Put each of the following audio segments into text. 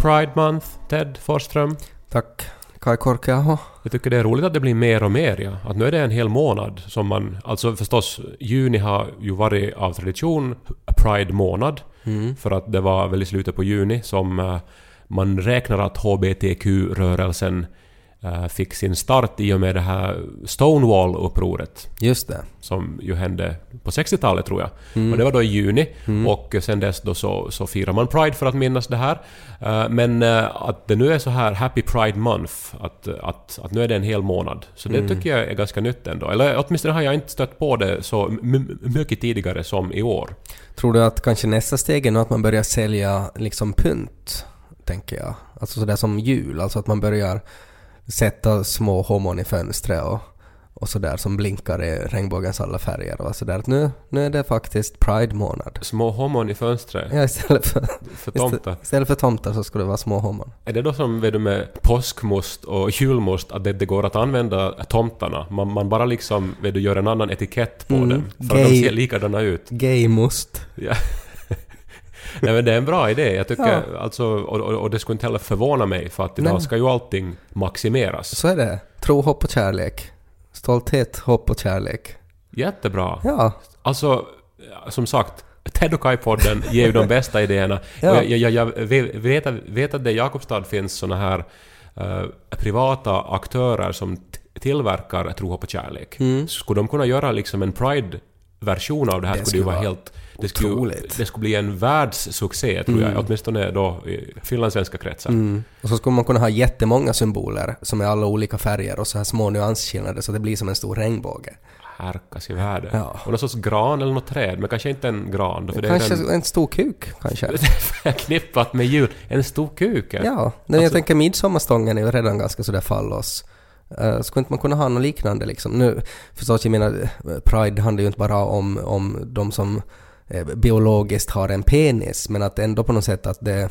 Pride Month, Ted Forsström. Tack. Kai Korkeaho. Jag tycker det är roligt att det blir mer och mer, ja. Att nu är det en hel månad som man... Alltså förstås, juni har ju varit av tradition Pride-månad. Mm. För att det var väl i slutet på juni som eh, man räknar att HBTQ-rörelsen fick sin start i och med det här Stonewall-upproret Just det. som ju hände på 60-talet tror jag. Mm. Och det var då i juni Mm. och sen dess då så, så firar man Pride för att minnas det här. Eh, Men eh, att det nu är så här Happy Pride Month, att, att, att nu är det en hel månad. Så det Mm. tycker jag är ganska nytt ändå. Eller åtminstone har jag inte stött på det så mycket tidigare som i år. Tror du att kanske nästa steg är att man börjar sälja liksom pynt? Tänker jag. Alltså sådär som jul. Alltså att man börjar sätta små homon i fönstret och, och sådär som blinkar i regnbågens alla färger och sådär. Att Nu, nu är det faktiskt Pride-månad. Små homon i fönstret Ja, istället för, för tomtar. istället för tomtar så skulle det vara små homon. Är det då som vet du, med påskmust och julmust att det, det går att använda tomtarna? Man, man bara liksom vet du, gör en annan etikett på Mm, dem. För att de gay. ser likadana ut. Gaymust. Ja. Nej men det är en bra idé. Jag tycker Ja. alltså, och, och, och det skulle inte heller förvåna mig för att idag Nej. ska ju allting maximeras. Så är det. Tro, hopp och kärlek. Stolthet, hopp och kärlek. Jättebra. Ja. Alltså, som sagt, Ted och Kai-podden ger ju de bästa idéerna. Ja. Och jag, jag, jag vet, vet, att- det i Jakobstad finns såna här eh, privata aktörer som tillverkar tro, hopp och kärlek. Mm. Skulle de kunna göra liksom en Pride-version av det här Det skulle ju vara helt... Det skulle, det skulle bli en världssuccé tror jag, Mm. åtminstone då i finlandssvenska kretsar. Mm. Och så skulle man kunna ha jättemånga symboler som är alla olika färger och så här små nyansskillnader så det blir som en stor regnbåge. Härkas i världen. Ja. Och någon sorts gran eller något träd, men kanske inte en gran då, för Kanske den en stor kuk, kanske. förknippat med jul. En stor kuk. Ja, men jag Alltså- tänker midsommarstången är ju redan ganska sådär fallos. Uh, skulle inte man kunna ha något liknande liksom? Nu förstås, jag menar, eh, Pride handlar ju inte bara om, om de som eh, biologiskt har en penis, men att ändå på något sätt att det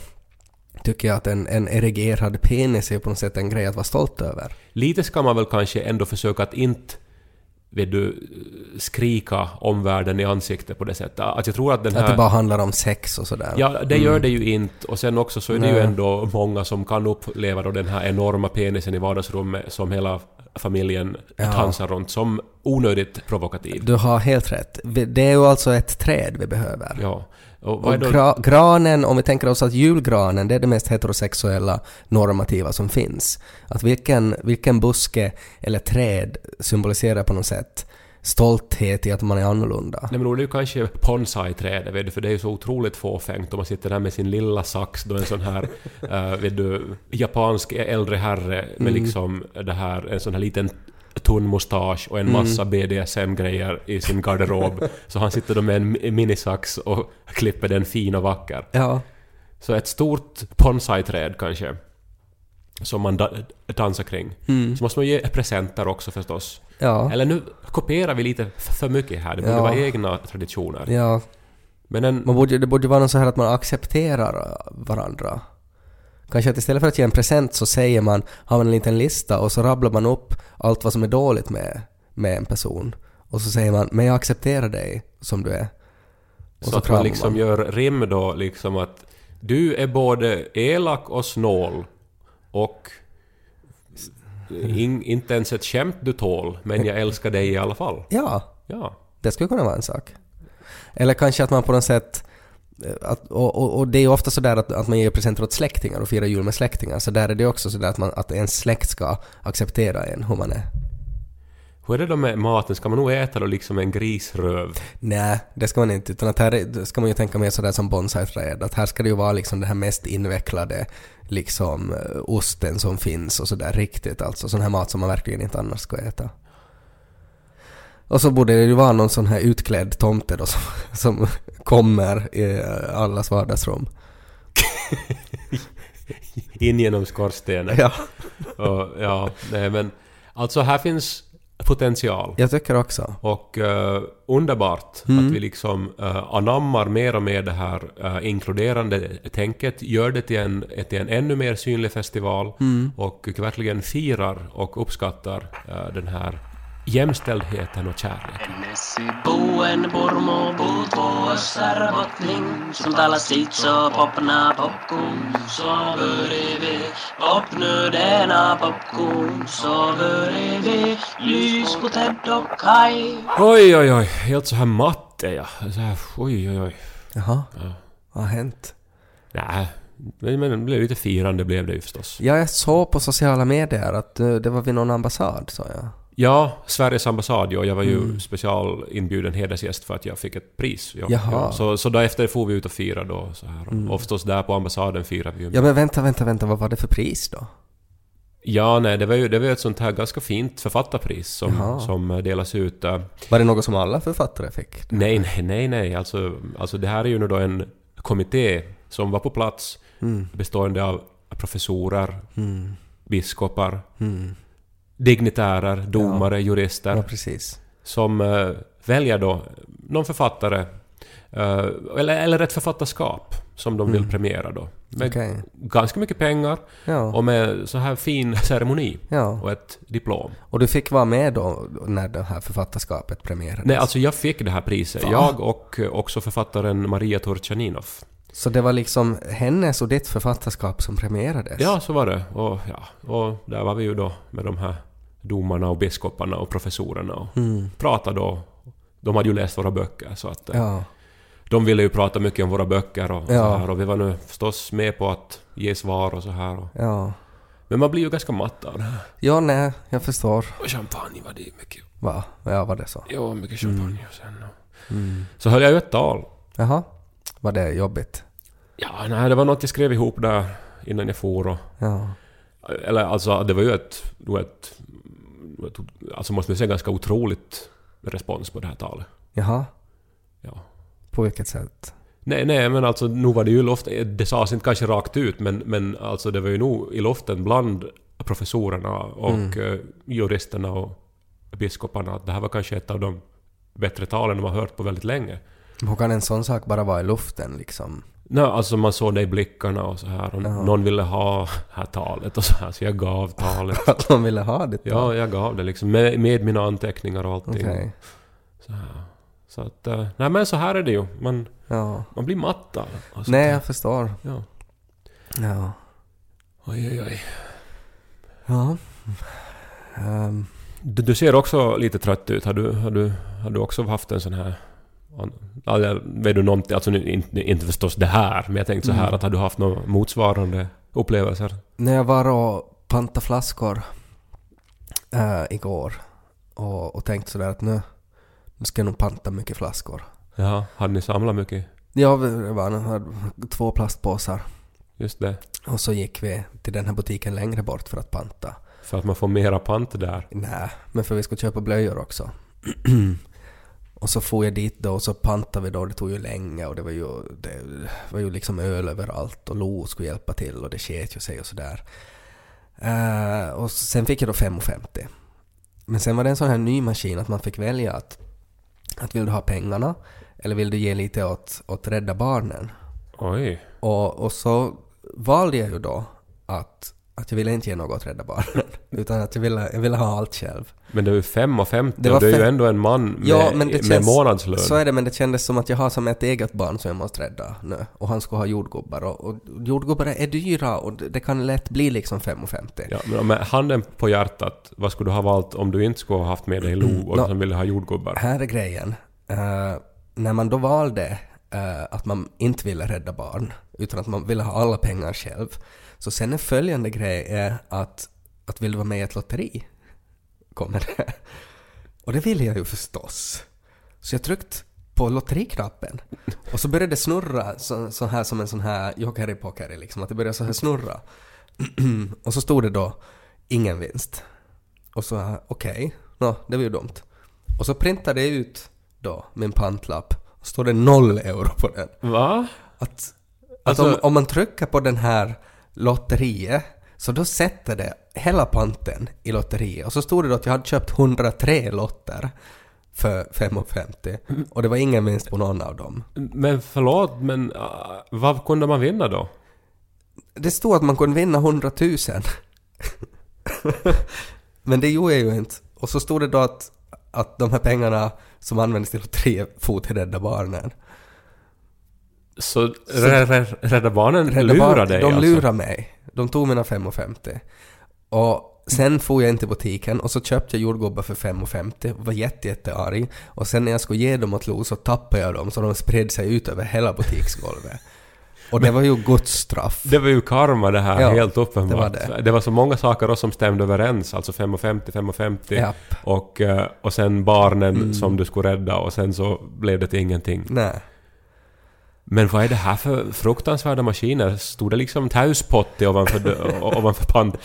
tycker jag att en, en erigerad penis är på något sätt en grej att vara stolt över. Lite ska man väl kanske ändå försöka att inte vet du, skrika omvärlden i ansiktet på det sättet. Att jag tror att den Att det här... bara handlar om sex och sådär. Ja, det gör det ju inte. Och sen också så är det ju ändå många som kan uppleva då den här enorma penisen i vardagsrummet som hela familjen Ja. tansar runt som onödigt provokativ. Du har helt rätt. Det är ju alltså ett träd vi behöver. Ja. Och Och gra- granen, om vi tänker oss att julgranen, det är det mest heterosexuella normativa som finns. Att vilken, vilken buske eller träd symboliserar på något sätt stolthet i att man är annorlunda. Nej men då är det ju kanske bonsai-trädet, vet du, för det är ju så otroligt fåfängt om man sitter där med sin lilla sax då en sån här, uh, vet du, japansk äldre herre med Mm. liksom det här, en sån här liten tunn mustasch och en Mm. massa BDSM-grejer i sin garderob. så han sitter då med en mi- minisax och klipper den fin och vacker. Ja. Så ett stort bonsai-träd kanske, som man da- dansar kring. Mm. Så måste man ge presenter också förstås. Ja. Eller nu kopierar vi lite för mycket här, det borde Ja. vara egna traditioner. Ja. Men en... Man borde, det borde vara något så här att man accepterar varandra. Kanske att istället för att ge en present så säger man, har man en liten lista och så rabblar man upp allt vad som är dåligt med, med en person. Och så säger man, men jag accepterar dig som du är. Och Så, så att man liksom man. gör rim då liksom att du är både elak och snål och in, inte ens ett skämt du tål, men jag älskar dig i alla fall. Ja, Ja. det skulle kunna vara en sak. Eller kanske att man på något sätt att, och, och, och det är ju ofta sådär att, att man ger presenter åt släktingar och firar jul med släktingar. Så där är det också sådär att, man, att ens släkt ska acceptera en hur man är. Hur är det då med maten? Ska man nog äta då liksom en grisröv? Nej, det ska man inte. Utan att här är- ska man ju tänka mer sådär som bonsai-träd. Att här ska det ju vara liksom det här mest invecklade liksom eh, osten som finns och sådär riktigt alltså. Sån här mat som man verkligen inte annars ska äta. Och så borde det ju vara någon sån här utklädd tomte då som, som kommer i allas vardagsrum. In genom skorstenen. Ja, Och, ja, nej men... Alltså här finns potential. jag tycker också. Och eh, underbart Mm. att vi liksom uh, anammar mer och mer det här eh, inkluderande tänket, gör det till en, till en ännu mer synlig festival Mm. och verkligen firar och uppskattar den här jämställdheten och kärleken. Oj, oj, oj. Helt så här matt är jag. Så här, oj, oj, oj. Jaha. Vad har hänt? Nej, men men det blev lite firande blev det ju förstås. Ja, jag såg på sociala medier att eh, det var vid någon ambassad, sa jag. Ja, Sveriges ambassad, ja, jag var ju specialinbjuden hedersgäst för att jag fick ett pris. Ja. Ja, så, så därefter får vi ut och fira då. Så här. Och förstås där på ambassaden firar vi ju. Ja, men vänta, vänta, vänta, vad var det för pris då? Ja, nej, det var ju det var ett sånt här ganska fint författarpris som, Jaha. som eh, delas ut. eh, Var det något som alla författare fick? Nej, nej, nej, nej. Alltså, alltså det här är ju nu då en kommitté som var på plats bestående av professorer, biskopar, dignitärer, domare, jurister Ja, precis. som eh, väljer då någon författare eh, eller, eller ett författarskap som de vill premiera då. Med Okej. ganska mycket pengar Ja. och med så här fin ceremoni Ja. och ett diplom. Och du fick vara med då när det här författarskapet premierades? Nej, alltså jag fick det här priset. Va? Jag och också författaren Maria Turchaninov. Så det var liksom hennes och ditt författarskap som premierades? Ja, så var det. Och, ja, och där var vi ju då med de här domarna och biskoparna och professorerna och pratade då. De hade ju läst våra böcker så att eh, Ja. de ville ju prata mycket om våra böcker och Ja. så här och vi var nu förstås med på att ge svar och så här. Och, Ja. men man blir ju ganska matt av det här. Ja, nej, jag förstår. Och champagne var det mycket. Va? Ja, var det så? Ja, mycket champagne och sen. Och, Så höll jag ju ett tal. Jaha. Var det jobbigt? Ja, nej, det var något jag skrev ihop där innan jag for och Ja. Eller alltså det var ju ett, ett alltså måste man säga ganska otroligt respons på det här talet. Jaha. Ja. På vilket sätt? Nej, nej, men alltså nu var det ju i loften, det sades inte kanske rakt ut, men, men alltså det var ju nog i loften bland professorerna och eh, juristerna och biskoparna att det här var kanske ett av de bättre talen de har hört på väldigt länge. Hur kan en sån sak bara vara i luften liksom? Nej, alltså man såg det i blickarna och så här och någon ville ha det här talet och så här, så jag gav talet. Att de ville ha det? Ja, jag gav det liksom med, med mina anteckningar och allting. Okej. Så, här. så att... eh, Nej men så här är det ju. Man, Ja. man blir matt av det. och sånt Nej, jag förstår. Ja. Ja. Oj, oj, oj. Ja. Ehm, Du, du ser också lite trött ut. Har du, har du, har du också haft en sån här... Eller vet du någonting, alltså nu- inte, inte förstås det här, men jag tänkte så här att har du haft några motsvarande upplevelser? när jag var och pantade flaskor äh, igår och, och tänkte sådär att nu, nu ska jag nog panta mycket flaskor. Ja, hade ni samlat mycket? Ja, det var nog två plastpåsar. Just det. Och så gick vi till den här butiken längre bort för att panta. För att man får mera pant där. Nej, men för vi skulle köpa blöjor också. och så får jag dit då och så pantade vi då, det tog ju länge och det var ju, det var ju liksom öl överallt och Lo skulle hjälpa till och det sket ju sig och sådär. Eh, och sen fick jag då 5,50. Men sen var det en sån här ny maskin att man fick välja att, att vill du ha pengarna eller vill du ge lite åt, åt Rädda Barnen? Oj. Och, och så valde jag ju då att, att jag ville inte ge något åt Rädda Barnen. Utan att jag ville, jag ville ha allt själv. Men det är ju 5,50 Det och var du är ju ändå en man med, Ja, men det med känns, månadslön. Så är det, men det kändes som att jag har som ett eget barn som jag måste rädda nu. Och han skulle ha jordgubbar. Och, och jordgubbar är dyra och det, kan lätt bli liksom 5,50. Ja, men med handen på hjärtat, vad skulle du ha valt om du inte skulle ha haft med dig Lo och Nå. som ville ha jordgubbar? Här är grejen. Eh, när man då valde eh, att man inte ville rädda barn, utan att man ville ha alla pengar själv. Så sen en följande grej är att, att vill du vara med i ett lotteri? Kommer det. Och det ville jag ju förstås. Så jag tryckte på lotteriknappen. Och så började det snurra så, så här som en sån här jokeri pokeri liksom, att det började så här snurra. och så stod det då ingen vinst. Och så okej, nå det var ju dumt. Och så printade jag ut då min pantlapp och står det noll euro på den. Va? Att, att Alltså- om, om man trycker på den här lotteriet så då sätter det hela panten i lotteriet. Och så stod det då att jag hade köpt 103 lotter för 5,50 och det var ingen vinst på någon av dem. Men förlåt, men uh, vad kunde man vinna då? Det stod att man kunde vinna 100 000. Men det gjorde jag ju inte. Och så stod det då att, att de här pengarna som används till lotteriet till Rädda Barnen. Så Rä- Rädda Barnen Rädda lurar Barn- dig De alltså? lurade mig. De tog mina 5,50. Och sen får jag in till butiken och så köpte jag jordgubbar för 5,50 och var jätte, jättearg. Och sen när jag skulle ge dem åt Lo så tappade jag dem så de spred sig ut över hela butiksgolvet. Och det var ju Guds straff. Det var ju karma det här, Ja, helt uppenbart. det var det. var så många saker som stämde överens, alltså 5,50, 5,50 Japp. och, eh, och sen barnen Mm. som du skulle rädda och sen så blev det till ingenting. Nej. Men vad är det här för fruktansvärda maskiner? Stod det liksom täyspotti ovanför, ovanför pant?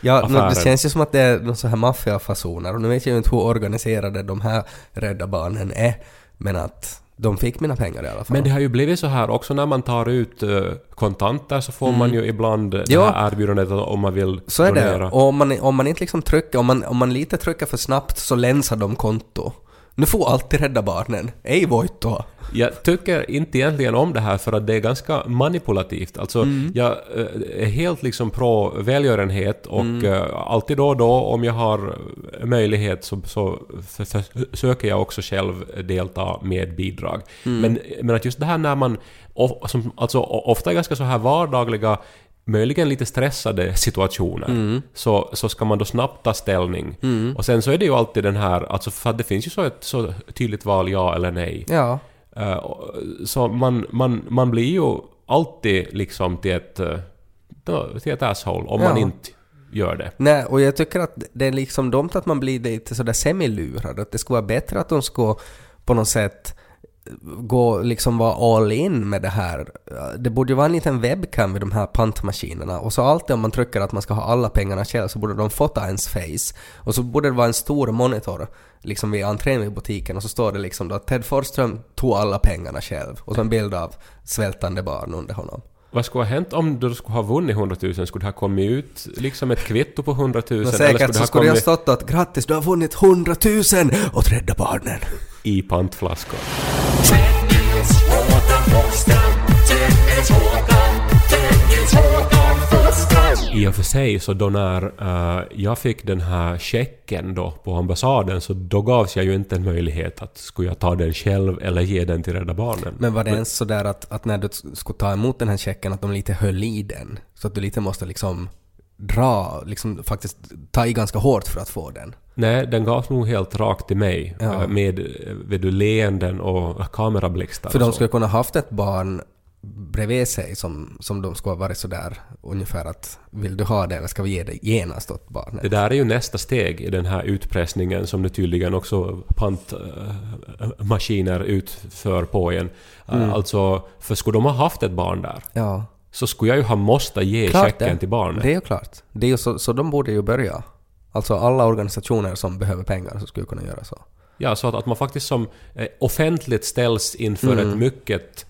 Ja, det känns ju som att det är någon så här maffiafasoner och nu vet jag ju inte hur organiserade de här Rädda Barnen är. Men att de fick mina pengar i alla fall. Men det har ju blivit så här också när man tar ut eh, kontanter så får man ju ibland det Ja. här erbjudandet om man vill Så är det. donera. Och om man, om man inte liksom trycker, om man, om man lite trycker för snabbt så länsar de konto. Nu får alltid Rädda Barnen. Ei voittoa. Jag tycker inte egentligen om det här för att det är ganska manipulativt. Alltså, Mm. jag eh, är helt liksom pro välgörenhet och Mm. eh, alltid då och då om jag har möjlighet så, så för, försöker jag också själv delta med bidrag. Mm. Men, men att just det här när man, of, som, alltså ofta ganska så här vardagliga möjligen lite stressade situationer, Mm. så, så ska man då snabbt ta ställning. Och sen så är det ju alltid den här, alltså för att det finns ju så ett så tydligt val ja eller nej. Ja. Eh, så man, man, man blir ju alltid liksom till ett, eh, då- till ett asshole om man Ja. inte gör det. Nej, och jag tycker att det är liksom dumt att man blir lite sådär semilurad. Att det skulle vara bättre att de skulle på något sätt gå liksom vara all in med det här. Det borde ju vara en liten webcam vid de här pantmaskinerna och så alltid om man trycker att man ska ha alla pengarna själv så borde de fota ens face. Och så borde det vara en stor monitor liksom vid entrén vid butiken och så står det liksom då att Ted Forsström tog alla pengarna själv och så en bild av svältande barn under honom. Vad skulle ha hänt om du skulle ha vunnit 100 000? Skulle det ha kommit ut liksom ett kvitto på 100 000? Men eller säkert det så ha skulle det ha kommit stått att grattis du har vunnit 100 000 åt Rädda Barnen. i pantflaskor? I och för sig så då när eh, jag fick den här checken då på ambassaden så då gavs jag ju inte en möjlighet att skulle jag ta den själv eller ge den till Rädda Barnen. Men var det ens sådär att, att när du skulle ta emot den här checken att de lite höll i den? Så att du lite måste liksom dra, liksom faktiskt ta i ganska hårt för att få den? Nej, den gavs nog helt rakt till mig Ja. eh, med eh, vet du, leenden och kamerablixtar För de skulle kunna haft ett barn bredvid sig som, som de skulle ha varit sådär ungefär att vill du ha det eller ska vi ge det genast åt barnet? Det där är ju nästa steg i den här utpressningen som nu tydligen också pantmaskiner utför på en. Eh, Mm. Alltså, för skulle de ha haft ett barn där Ja, så skulle jag ju ha måste ge klart checken det. till barnet. Det är ju klart. Det är ju så, så de borde ju börja. Alltså alla organisationer som behöver pengar så skulle kunna göra så. Ja, så att, att man faktiskt som eh, offentligt ställs inför Mm. ett mycket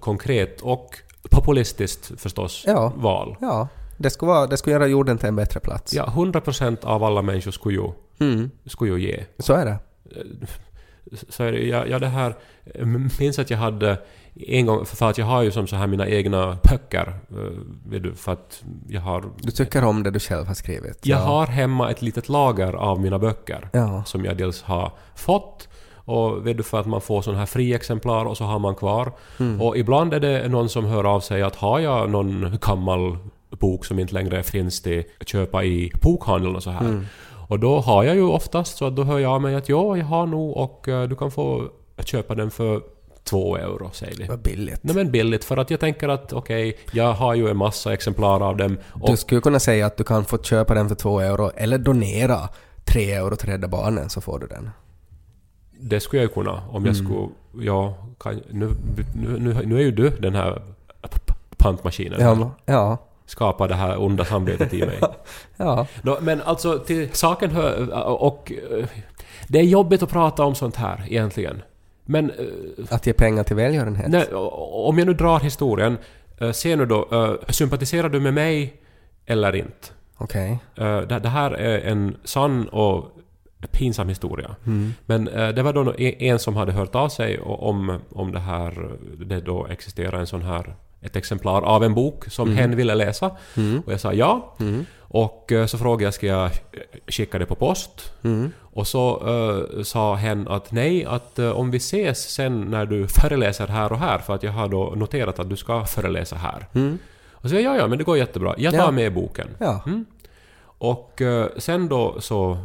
konkret och populistiskt förstås Ja. val. Ja, det skulle, vara, det skulle göra jorden till en bättre plats. Ja, 100% av alla människor skulle ju, Mm, skulle ju ge. så är det. Så är det, jag, jag det här, minns att jag hade en gång, för att jag har ju som så här mina egna böcker, eh, för att jag har... Du tycker om det du själv har skrivit. Jag ja. har hemma ett litet lager av mina böcker. Ja. Som jag dels har fått och vet du för att man får sån här fri exemplar och så har man kvar. Mm. Och ibland är det någon som hör av sig att har jag någon gammal bok som inte längre finns till att köpa i bokhandeln och så här. Mm. Och då har jag ju oftast så att då hör jag av mig att ja, jag har nog och eh, du kan få köpa den för två euro, säger vi. Vad billigt. Nej men billigt för att jag tänker att okej, jag har ju en massa exemplar av dem och Du skulle kunna säga att du kan få köpa den för två euro eller donera tre euro till Rädda Barnen så får du den. Det skulle jag ju kunna om Mm. jag skulle... Ja, kan, nu, nu, nu, nu är ju du den här pantmaskinen. Ja, ja, Skapar det här onda samvetet i mig. ja. Nå, men alltså till saken hör... Och... Det är jobbigt att prata om sånt här egentligen. Men eh, Att ge pengar till välgörenhet. nej, om jag nu drar historien. eh, Se nu då, eh, sympatiserar du med mig eller inte? Okej. Det, det här är en sann och pinsam historia. Mm. Men eh, det var då en en som hade hört av sig om, om det här, det då existerar en sån här ett exemplar av en bok som Mm. hen ville läsa. Och jag sa ja. Och eh, så frågade jag ska jag skicka det på post. Mm. Och så eh, sa hen att nej, att eh, om vi ses sen när du föreläser här och här, för att jag har då noterat att du ska föreläsa här. Och så ja, ja, men det går jättebra. Jag tar Mm. Ja. med boken. Ja. Och eh, sen då så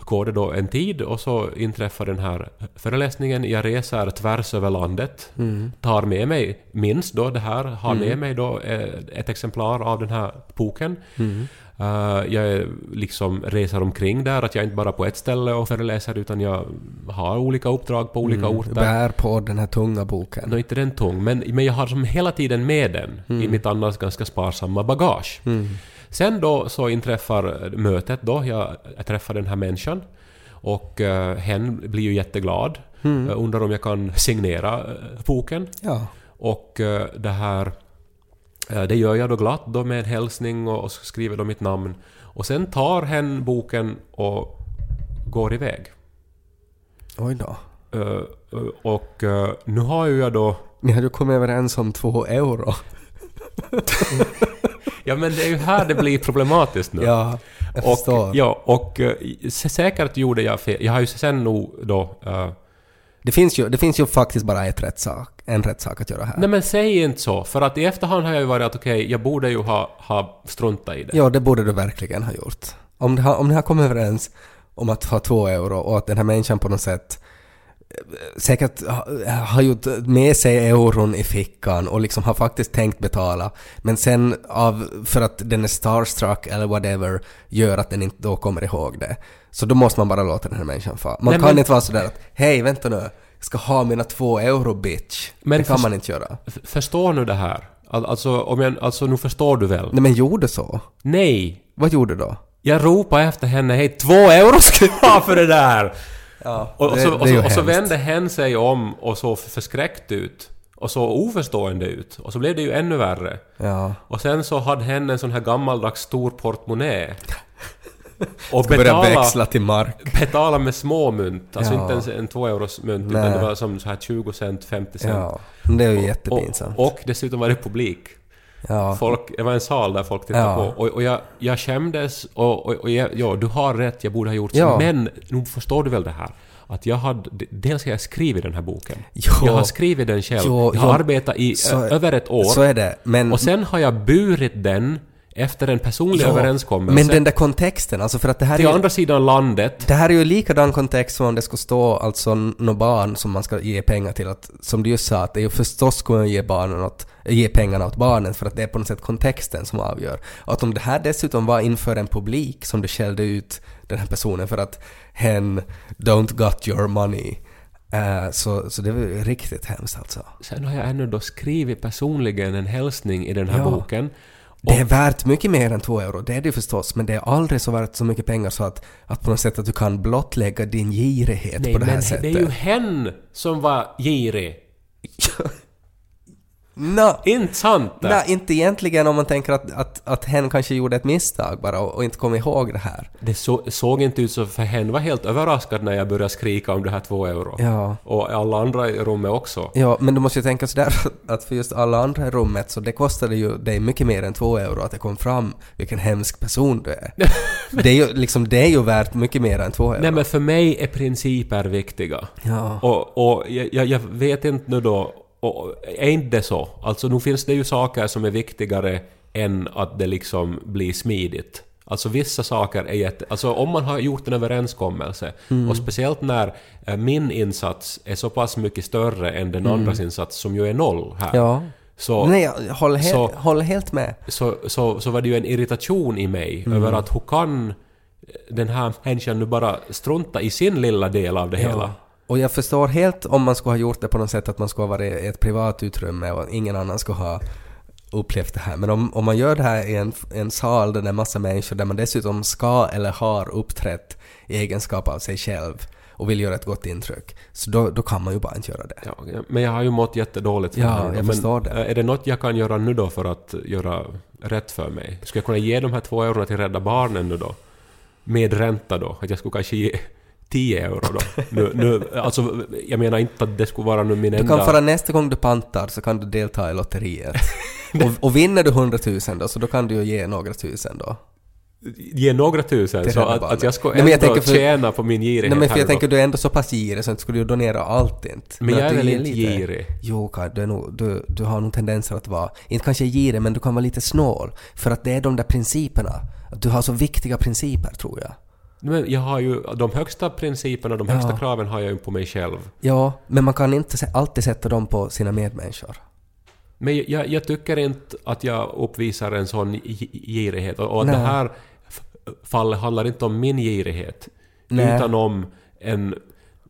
går det då en tid och så inträffar den här föreläsningen. Jag reser tvärs över landet. Mm. Tar med mig, minst då det här, har med mig då eh, ett exemplar av den här boken. Mm. Eh, jag liksom reser omkring där, att jag inte bara på ett ställe och föreläser utan jag har olika uppdrag på olika orter. Bär på den här tunga boken. Nå, inte den tung, men, men jag har som hela tiden med den i mitt annars ganska sparsamma bagage. Sen då så inträffar mötet då, jag, jag träffar den här människan och uh, hen blir ju jätteglad. Uh, undrar om jag kan signera eh, boken. Ja. Och eh, det här... eh, det gör jag då glatt då med en hälsning och, och skriver då mitt namn. Och sen tar hen boken och går iväg. Oj då. Eh, eh, och eh, nu har ju jag då... Ni hade ju kommit överens om två euro. Ja men det är ju här det blir problematiskt nu. Ja, jag förstår. och, ja, och eh, säkert gjorde jag fel. Jag har ju sen nog då... eh, Det, finns ju, det finns ju faktiskt bara ett rätt sak, en rätt sak att göra här. nej men säg inte så, för att i efterhand har jag ju varit att okej, jag borde ju ha, ha struntat i det. Ja, det borde du verkligen ha gjort. Om, det har, om ni har kommit överens om att ha två euro och att den här människan på något sätt säkert ha- har gjort med sig euron i fickan och liksom har faktiskt tänkt betala men sen av, för att den är starstruck eller whatever gör att den inte då kommer ihåg det. Så då måste man bara låta den här människan få. Man Nej, kan men- inte vara sådär att hej vänta nu, jag ska ha mina två euro bitch. Men det kan man inte göra. Förstår nu det här? Al- Alltså, om jag, alltså nu förstår du väl? Nej men gjorde så. Nej! Vad gjorde du då? Jag ropade efter henne, hej två euro ska jag ha för det där! Ja, Och, och, så, och, så, och så vände hen sig om och såg förskräckt ut. Och så oförstående ut. Och så blev det ju ännu värre. Ja. Och sen så hade hen en sån här gammaldags stor portmonnä. Och Börja betala, växla till mark. betala med små mynt. Alltså Ja. inte ens en två euros mynt Nej. utan det var som så här 20 cent, 50 cent. Ja, det är ju Och, jättepinsamt. och dessutom var det publik. Ja. Folk, det var en sal där folk tittade Ja. på. Och, och jag, jag skämdes och, och, och jag, ja, du har rätt, jag borde ha gjort så. Ja. Men nu förstår du väl det här? Att jag hade... Dels har jag skrivit den här boken. Jo. Jag har skrivit den själv. Jo, jag har jo. arbetat i Så- över ett år. Så är det. Men, Och sen har jag burit den efter en personlig Ja, överenskommelse men den där kontexten, alltså för att det här är till ju, andra sidan landet. det här är ju likadan kontext som om det skulle stå alltså något barn som man ska ge pengar till. Att, som du just sa, att det är ju förstås ska man ge, barnen åt, ge pengarna åt barnen för att det är på något sätt kontexten som avgör. Och att om det här dessutom var inför en publik som du skällde ut den här personen för att hen don't got your money. eh, så, så det var riktigt hemskt alltså. Sen har jag ännu då skrivit personligen en hälsning i den här Ja. boken. Det är värt mycket mer än två euro, det är det förstås, men det är aldrig så värt så mycket pengar så att, att på något sätt att du kan blottlägga din girighet Nej, på det här men sättet. det är ju hen som var girig. Nå, Inte sant? nej, inte egentligen om man tänker att, att, att hen kanske gjorde ett misstag bara och, och inte kom ihåg det här. Det så, såg inte ut så, för hen var helt överraskad när jag började skrika om det här två euro. Ja. Och alla andra i rummet också. Ja, men du måste ju tänka sådär att för just alla andra i rummet så det kostade ju dig mycket mer än två euro att det kom fram vilken hemsk person du är. det är ju liksom, det är ju värt mycket mer än två euro. Nej men för mig är principer viktiga. Ja. Och, och jag, jag, jag vet inte nu då, och, är inte det så? Alltså nu finns det ju saker som är viktigare än att det liksom blir smidigt. Alltså vissa saker är jätte... Alltså om man har gjort en överenskommelse och speciellt när eh, min insats är så pass mycket större än den andras insats som ju är noll här. Ja. Så, Nej, jag håller, he- så- håller helt med. så, så, så var det ju en irritation i mig över att hur kan den här människan nu bara strunta i sin lilla del av det hela? Och jag förstår helt om man skulle ha gjort det på något sätt att man skulle ha varit i ett privat utrymme och ingen annan skulle ha upplevt det här. Men om, om man gör det här i en, en sal där det är massa människor där man dessutom ska eller har uppträtt i egenskap av sig själv och vill göra ett gott intryck, så då, då kan man ju bara inte göra det. Ja, men jag har ju mått jättedåligt för Ja, det här. jag men, förstår det. Är det något jag kan göra nu då för att göra rätt för mig? Skulle jag kunna ge de här två eurona till Rädda Barnen nu då? Med ränta då? Att jag skulle kanske ge 10 euro då. Nu, nu, alltså, jag menar inte att det skulle vara nu min Du enda... kan fara nästa gång du pantar så kan du delta i lotteriet. och, och vinner du 100 000 då så då kan du ju ge några tusen då. Ge några tusen så att, att jag ska Nej, men jag ändå för- tjäna på min girighet Nej men för jag tänker du är ändå så pass girig så inte skulle du donera allt inte. Men jag att är du väl inte lite- girig? Jo Kaj, du, nog, du, du har nog tendenser att vara, inte kanske girig men du kan vara lite snål. För att det är de där principerna. Att du har så viktiga principer tror jag. Men jag har ju de högsta principerna, de högsta Ja. kraven har jag ju på mig själv. Ja, men man kan inte se- alltid sätta dem på sina medmänniskor. Men jag, jag tycker inte att jag uppvisar en sån gi- girighet. Och, och att Nej. det här f- fallet handlar inte om min girighet. Nej. Utan om en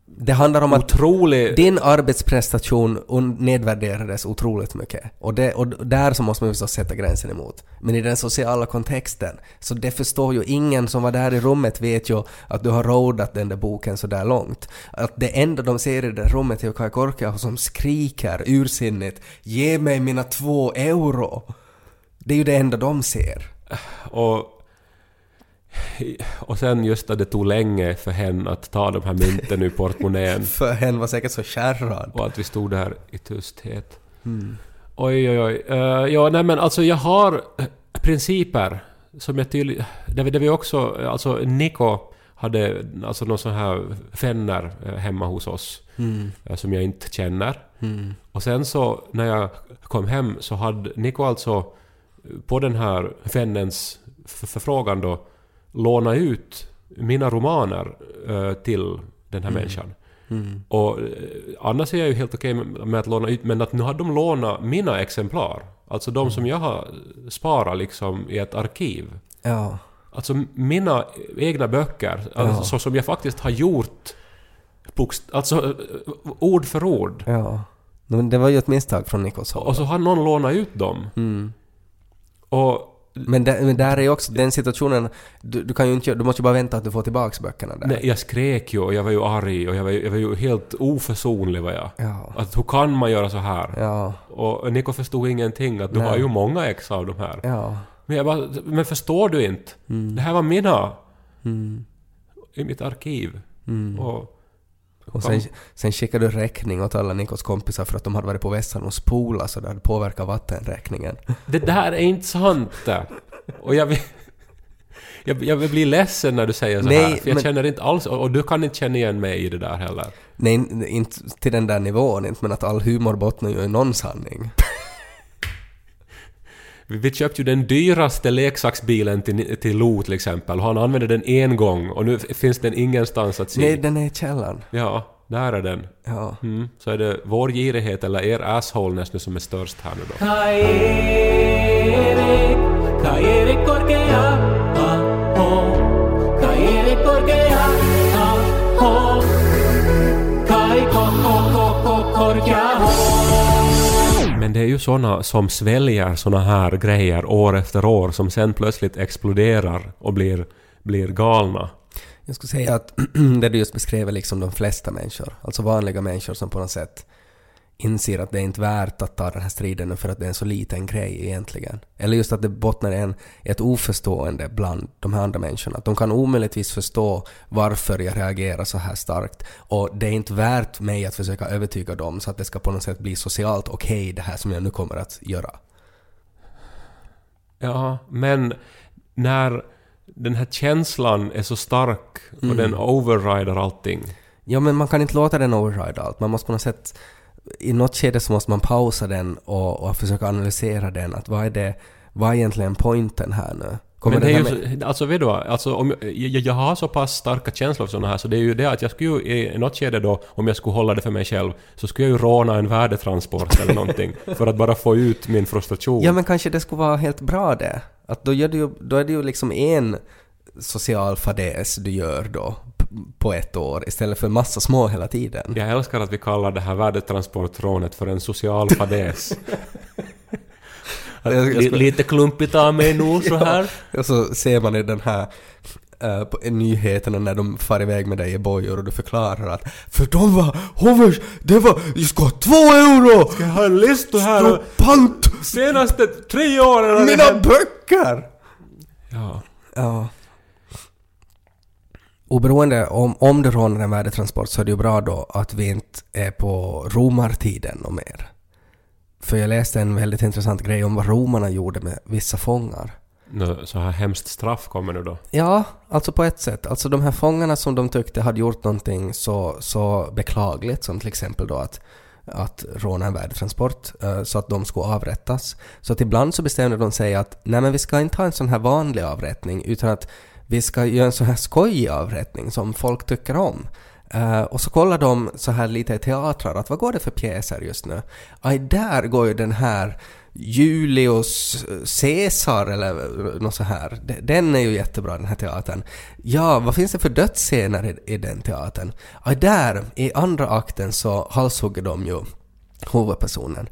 Det handlar om att otrolig... din arbetsprestation nedvärderades otroligt mycket. Och, det, och där så måste man förstås sätta gränsen emot. Men i den sociala kontexten, så det förstår ju ingen som var där i rummet vet ju att du har rodat den där boken så där långt. Att det enda de ser i det där rummet är ju Kaj Korkeaho som skriker ursinnigt ”Ge mig mina två euro!” Det är ju det enda de ser. Och, och sen just att det tog länge för henne att ta de här mynten ur portmonnän. För hen var säkert så kärrad. Och att vi stod där i tysthet. Oj, oj, oj. Uh, ja, nej men alltså jag har principer som jag tydligt... Det, det vi också... Alltså Niko hade alltså någon sån här fänner eh, hemma hos oss. eh, Som jag inte känner. Och sen så när jag kom hem så hade Niko alltså på den här vännens f- förfrågan då låna ut mina romaner eh, till den här människan. Och eh, annars är jag ju helt okej med, med att låna ut, men att nu har de lånat mina exemplar. Alltså de som jag har sparat liksom i ett arkiv. Ja. Alltså mina egna böcker, alltså, Ja. så som jag faktiskt har gjort alltså eh, ord för ord. Ja. Men det var ju ett misstag från Nikos håll. Och så har någon lånat ut dem. Mm. Och Men, där, men där är också den situationen, du, du kan ju inte, du måste ju bara vänta att du får tillbaks böckerna där. nej, jag skrek ju och jag var ju arg och jag var ju, jag var ju helt oförsonlig var jag. Ja. Att hur kan man göra så här? Ja. Och Niko förstod ingenting, att du Nej. har ju många ex av de här. Ja. Men jag bara, men förstår du inte? Det här var mina. Mm. I mitt arkiv. Mm. Och, Och sen, sen skickade du räkning åt alla Nikos kompisar för att de hade varit på vässan och spola så det hade påverkat vattenräkningen. det där är inte sant! Och jag vill... Jag, jag blir ledsen när du säger så Nej, här, för jag men- känner inte alls... Och, och du kan inte känna igen mig i det där heller. Nej, in- inte till den där nivån inte, men att all humor bottnar ju i någon sanning. Vi, köpte ju den dyraste leksaksbilen till, till Lo till exempel, och han använde den en gång och nu finns den ingenstans att se. Nej, den är i källaren. Ja, där är den. Ja. Mm. Så är det vår girighet eller er assholeness nu som är störst här nu då. Men det är ju såna som sväljer såna här grejer år efter år som sen plötsligt exploderar och blir, blir galna. Jag skulle säga att det du just beskrev är liksom de flesta människor, alltså vanliga människor som på något sätt inser att det är inte värt att ta den här striden för att det är en så liten grej egentligen. Eller just att det bottnar i ett oförstående bland de här andra människorna. Att de kan omöjligtvis förstå varför jag reagerar så här starkt. Och det är inte värt mig att försöka övertyga dem så att det ska på något sätt bli socialt okej det här som jag nu kommer att göra. Ja, men när den här känslan är så stark och den overrider allting. Ja men man kan inte låta den override allt. Man måste på något sätt... I något skede så måste man pausa den och, och försöka analysera den. Att vad är det... Vad är egentligen pointen här nu? Kommer men det är ju, med- så- alltså vet du alltså om jag, jag, jag har så pass starka känslor för såna här så det är ju det att jag skulle ju i något skede då, om jag skulle hålla det för mig själv, så skulle jag ju råna en värdetransport eller någonting för att bara få ut min frustration. Ja men kanske det skulle vara helt bra det. Att då, gör du då är det ju liksom en social fadäs du gör då på ett år istället för massa små hela tiden. Jag älskar att vi kallar det här värdetransportrånet för en social fadäs. Lite klumpigt av mig nu så här. Och så ser man i den här på i nyheterna när de far iväg med dig i bojor och du förklarar att för de var, hovers, det var, jag ska ha två euro! Jag har en lista här Stå pant! senaste tre åren har det Mina hänt- böcker! Ja. Ja. Oberoende om, om du rånar en värdetransport så är det ju bra då att vi inte är på romartiden och mer. För jag läste en väldigt intressant grej om vad romarna gjorde med vissa fångar. Så här hemskt straff kommer nu då. Ja, alltså på ett sätt. Alltså de här fångarna som de tyckte hade gjort någonting så, så beklagligt som till exempel då att, att råna en värdetransport eh, så att de skulle avrättas. Så att ibland så bestämde de sig att nej men vi ska inte ha en sån här vanlig avrättning utan att vi ska göra en sån här skojig avrättning som folk tycker om. Uh, och så kollar de så här lite i teatrar att vad går det för pjäser just nu? Aj, där går ju den här Julius Caesar eller något så här. Den är ju jättebra den här teatern. Ja, vad finns det för dödsscener i, i den teatern? Aj, där i andra akten så halshugger de ju huvudpersonen.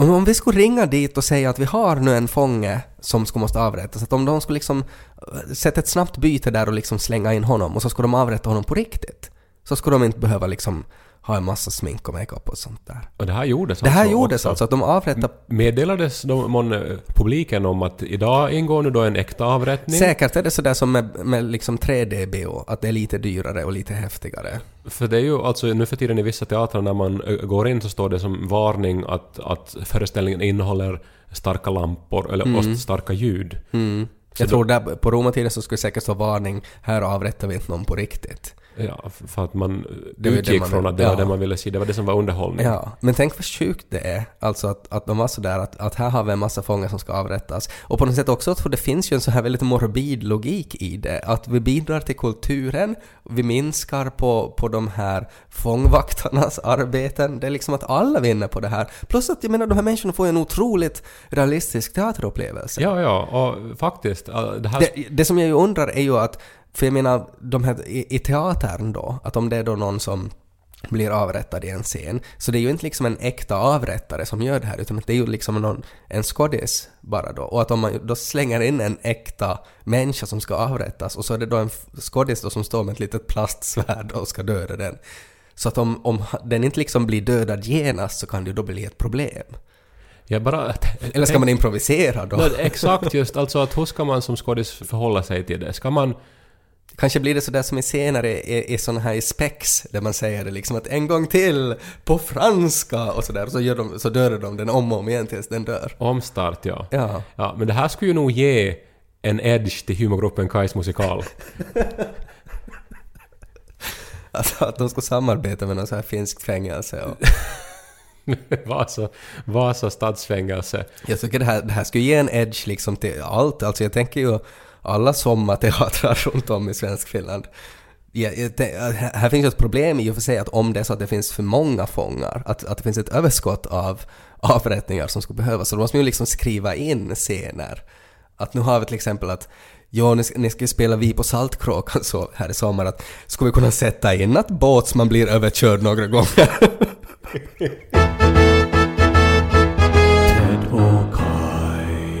Om om vi skulle ringa dit och säga att vi har nu en fånge som skulle måste avrättas, att om de skulle liksom eh, sätta ett snabbt byte där och liksom slänga in honom och så skulle de avrätta honom på riktigt. Så skulle de inte behöva liksom ha en massa smink och makeup och sånt där. Och det här gjordes Det här alltså gjordes också. alltså, att de avrättade Meddelades de, mån, eh, publiken om att idag ingår nu då en äkta avrättning? Säkert är det sådär som med, med liksom 3D-bio, att det är lite dyrare och lite häftigare. För det är ju alltså nu för tiden i vissa teatrar när man ö, går in så står det som varning att, att föreställningen innehåller starka lampor eller och starka ljud. Mm. Jag tror där på romartiden så skulle det säkert stå varning, här avrättar vi inte någon på riktigt. Ja, för att man Det var ju det utgick man från att det var ja. det man ville se. Det var det som var underhållning. Ja, men tänk vad sjukt det är. Alltså att, att de var sådär att, att här har vi en massa fångar som ska avrättas. Och på något sätt också, för det finns ju en så här väldigt morbid logik i det. Att vi bidrar till kulturen, vi minskar på, på de här fångvaktarnas arbeten. Det är liksom att alla vinner på det här. Plus att jag menar, de här människorna får ju en otroligt realistisk teaterupplevelse. Ja, ja, och faktiskt. Det här... Det, det som jag ju undrar är ju att, för jag menar, de här, i, i teatern då, att om det är då någon som blir avrättad i en scen, så det är ju inte liksom en äkta avrättare som gör det här, utan det är ju liksom någon, en skådis bara då. Och att om man då slänger in en äkta människa som ska avrättas, och så är det då en skådis då som står med ett litet plastsvärd och ska döda den. Så att om, om den inte liksom blir dödad genast så kan det ju då bli ett problem. Jag bara... Eller ska man improvisera då? No, exakt just, alltså att hur ska man som skådis förhålla sig till det? Ska man... Kanske blir det sådär som i senare i, i såna här i spex där man säger det liksom att en gång till på franska och sådär så, gör de, så dör de den om och om igen tills den dör. Omstart, ja. Ja. Ja, men det här skulle ju nog ge en edge till humorgruppen Kais musikal. Alltså att de ska samarbeta med någon sån här finskt fängelse och... Vasa, Vasa stadsfängelse. Jag tycker det här, det här skulle ge en edge liksom till allt. Alltså jag tänker ju alla sommarteatrar runt om i svensk Finland. Ja, här finns ju ett problem i och för sig att om det är så att det finns för många fångar, att, att det finns ett överskott av avrättningar som skulle behövas, så då måste man ju liksom skriva in scener. Att nu har vi till exempel att Ja, ni, ska- ni ska ju spela Vi på Saltkråkan så här i sommar att skulle vi kunna sätta in att båtsman blir överkörd några gånger?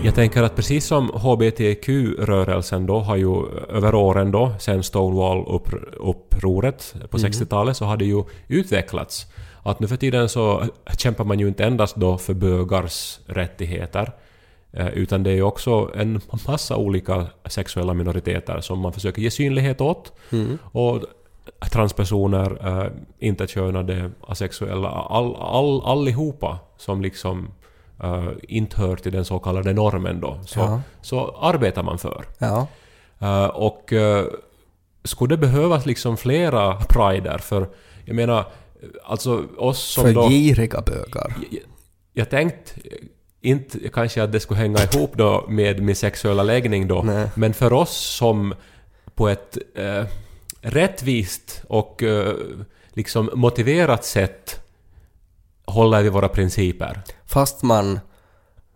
Jag tänker att precis som HBTQ-rörelsen då har ju över åren då, sen Stonewall-upproret på 60-talet, så har det ju utvecklats. Att nu för tiden så kämpar man ju inte endast då för bögars rättigheter, eh, utan det är ju också en massa olika sexuella minoriteter som man försöker ge synlighet åt. Och transpersoner, eh, interkönade, asexuella, all, all, allihopa som liksom eh, inte hör till den så kallade normen då, så, Ja. så arbetar man för. ja. Eh, och uh, skulle det behövas liksom flera prider för, jag menar, alltså oss som För då... giriga bögar. Jag, jag tänkte inte kanske att det skulle hänga ihop då med min sexuella läggning då, Nej. men för oss som på ett eh, rättvist och eh, liksom motiverat sätt håller vi våra principer. Fast man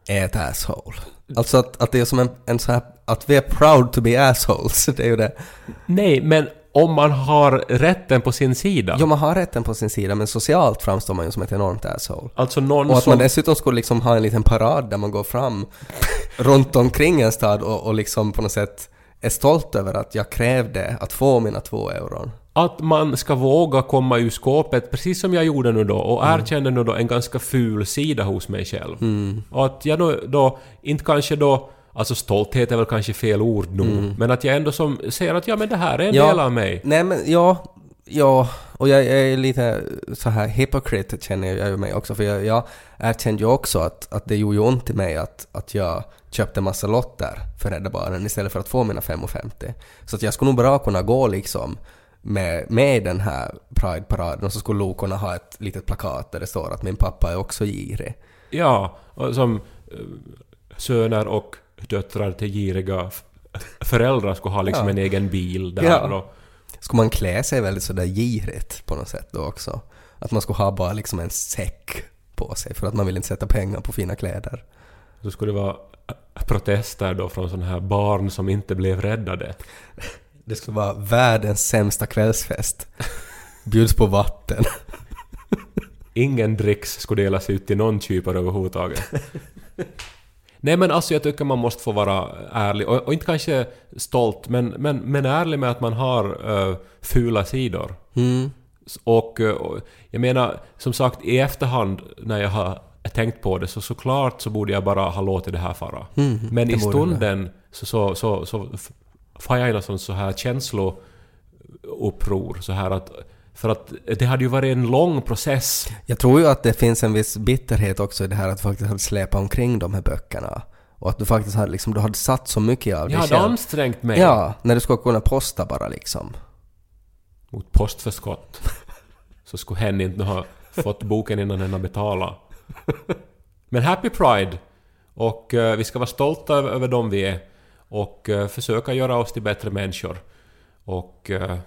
är ett asshole. Alltså att, att det är som en, en så här, att vi är proud to be assholes, det är ju det. Nej, men om man har rätten på sin sida. Jo, man har rätten på sin sida, men socialt framstår man ju som ett enormt asshole. Alltså någon Och att som... man dessutom skulle liksom ha en liten parad där man går fram runt omkring en stad och, och liksom på något sätt är stolt över att jag krävde att få mina två euron. Att man ska våga komma ur skåpet, precis som jag gjorde nu då, och erkände nu då en ganska ful sida hos mig själv. Och att jag då, då inte kanske då Alltså stolthet är väl kanske fel ord nog, men att jag ändå som ser att ja men det här är en Mm. Ja. del av mig. Nej men ja, ja, och jag, jag är lite så här hypocrite känner jag mig också för jag, jag erkände ju också att, att det gjorde ju ont i mig att, att jag köpte massa lotter för Rädda Barnen istället för att få mina 5,50. Så att jag skulle nog bra kunna gå liksom med, med den här Pride-paraden och så skulle Lo kunna ha ett litet plakat där det står att min pappa är också girig. Ja, och som eh, söner och döttrar till giriga föräldrar skulle ha liksom Ja. en egen bil där Ja. och Skulle man klä sig väldigt sådär girigt på något sätt då också? Att man skulle ha bara liksom en säck på sig för att man vill inte sätta pengar på fina kläder. så skulle det vara eh, protester då från sådana här barn som inte blev räddade. Det skulle vara världens sämsta kvällsfest. Bjuds på vatten. Ingen dricks skulle delas ut till någon kypare överhuvudtaget. Nej men alltså jag tycker man måste få vara ärlig och, och inte kanske stolt men, men, men ärlig med att man har uh, fula sidor. Mm. Och, eh, och jag menar, som sagt i efterhand när jag har tänkt på det så såklart så borde jag bara ha låtit det här fara. Mm, Men i stunden så, så, så, så får en sån så här känslouppror så här att för att det hade ju varit en lång process. Jag tror ju att det finns en viss bitterhet också i det här att faktiskt hade släpat omkring de här böckerna. Och att du faktiskt hade liksom, du hade satt så mycket av dig Jag hade själv. ansträngt mig Ja, när du skulle kunna posta bara liksom. mot postförskott. Så skulle hen inte ha fått boken innan hen har betalat. Men Happy Pride! Och eh, vi ska vara stolta över, över dem vi är. Och eh, försöka göra oss till bättre människor. Och eh,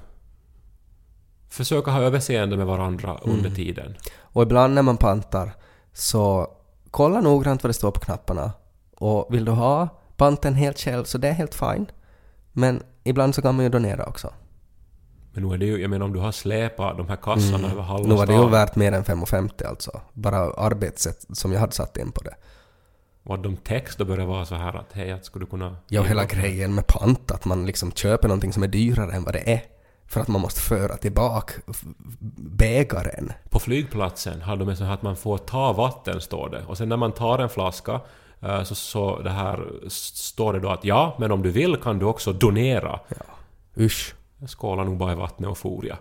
försöka ha överseende med varandra under tiden. Och ibland när man pantar så kolla noggrant vad det står på knapparna. Och vill du ha panten helt själv så det är helt fine. Men ibland så kan man ju donera också. Men nu är det ju, jag menar om du har släpat de här kassarna över halva Nu var det ju värt mer än 5,50 alltså. Bara arbetssätt som jag hade satt in på det. Och att de text då börjar vara så här att hej, att skulle du kunna... Ja, och hela grejen med pant, att man liksom köper någonting som är dyrare än vad det är. För att man måste föra tillbaka bägaren. På flygplatsen har de en sån här att man får ta vatten, står det. Och sen när man tar en flaska eh, så, så det här står det då att ja, men om du vill kan du också donera. Usch. Jag skålar nog bara i vattnet och for jag.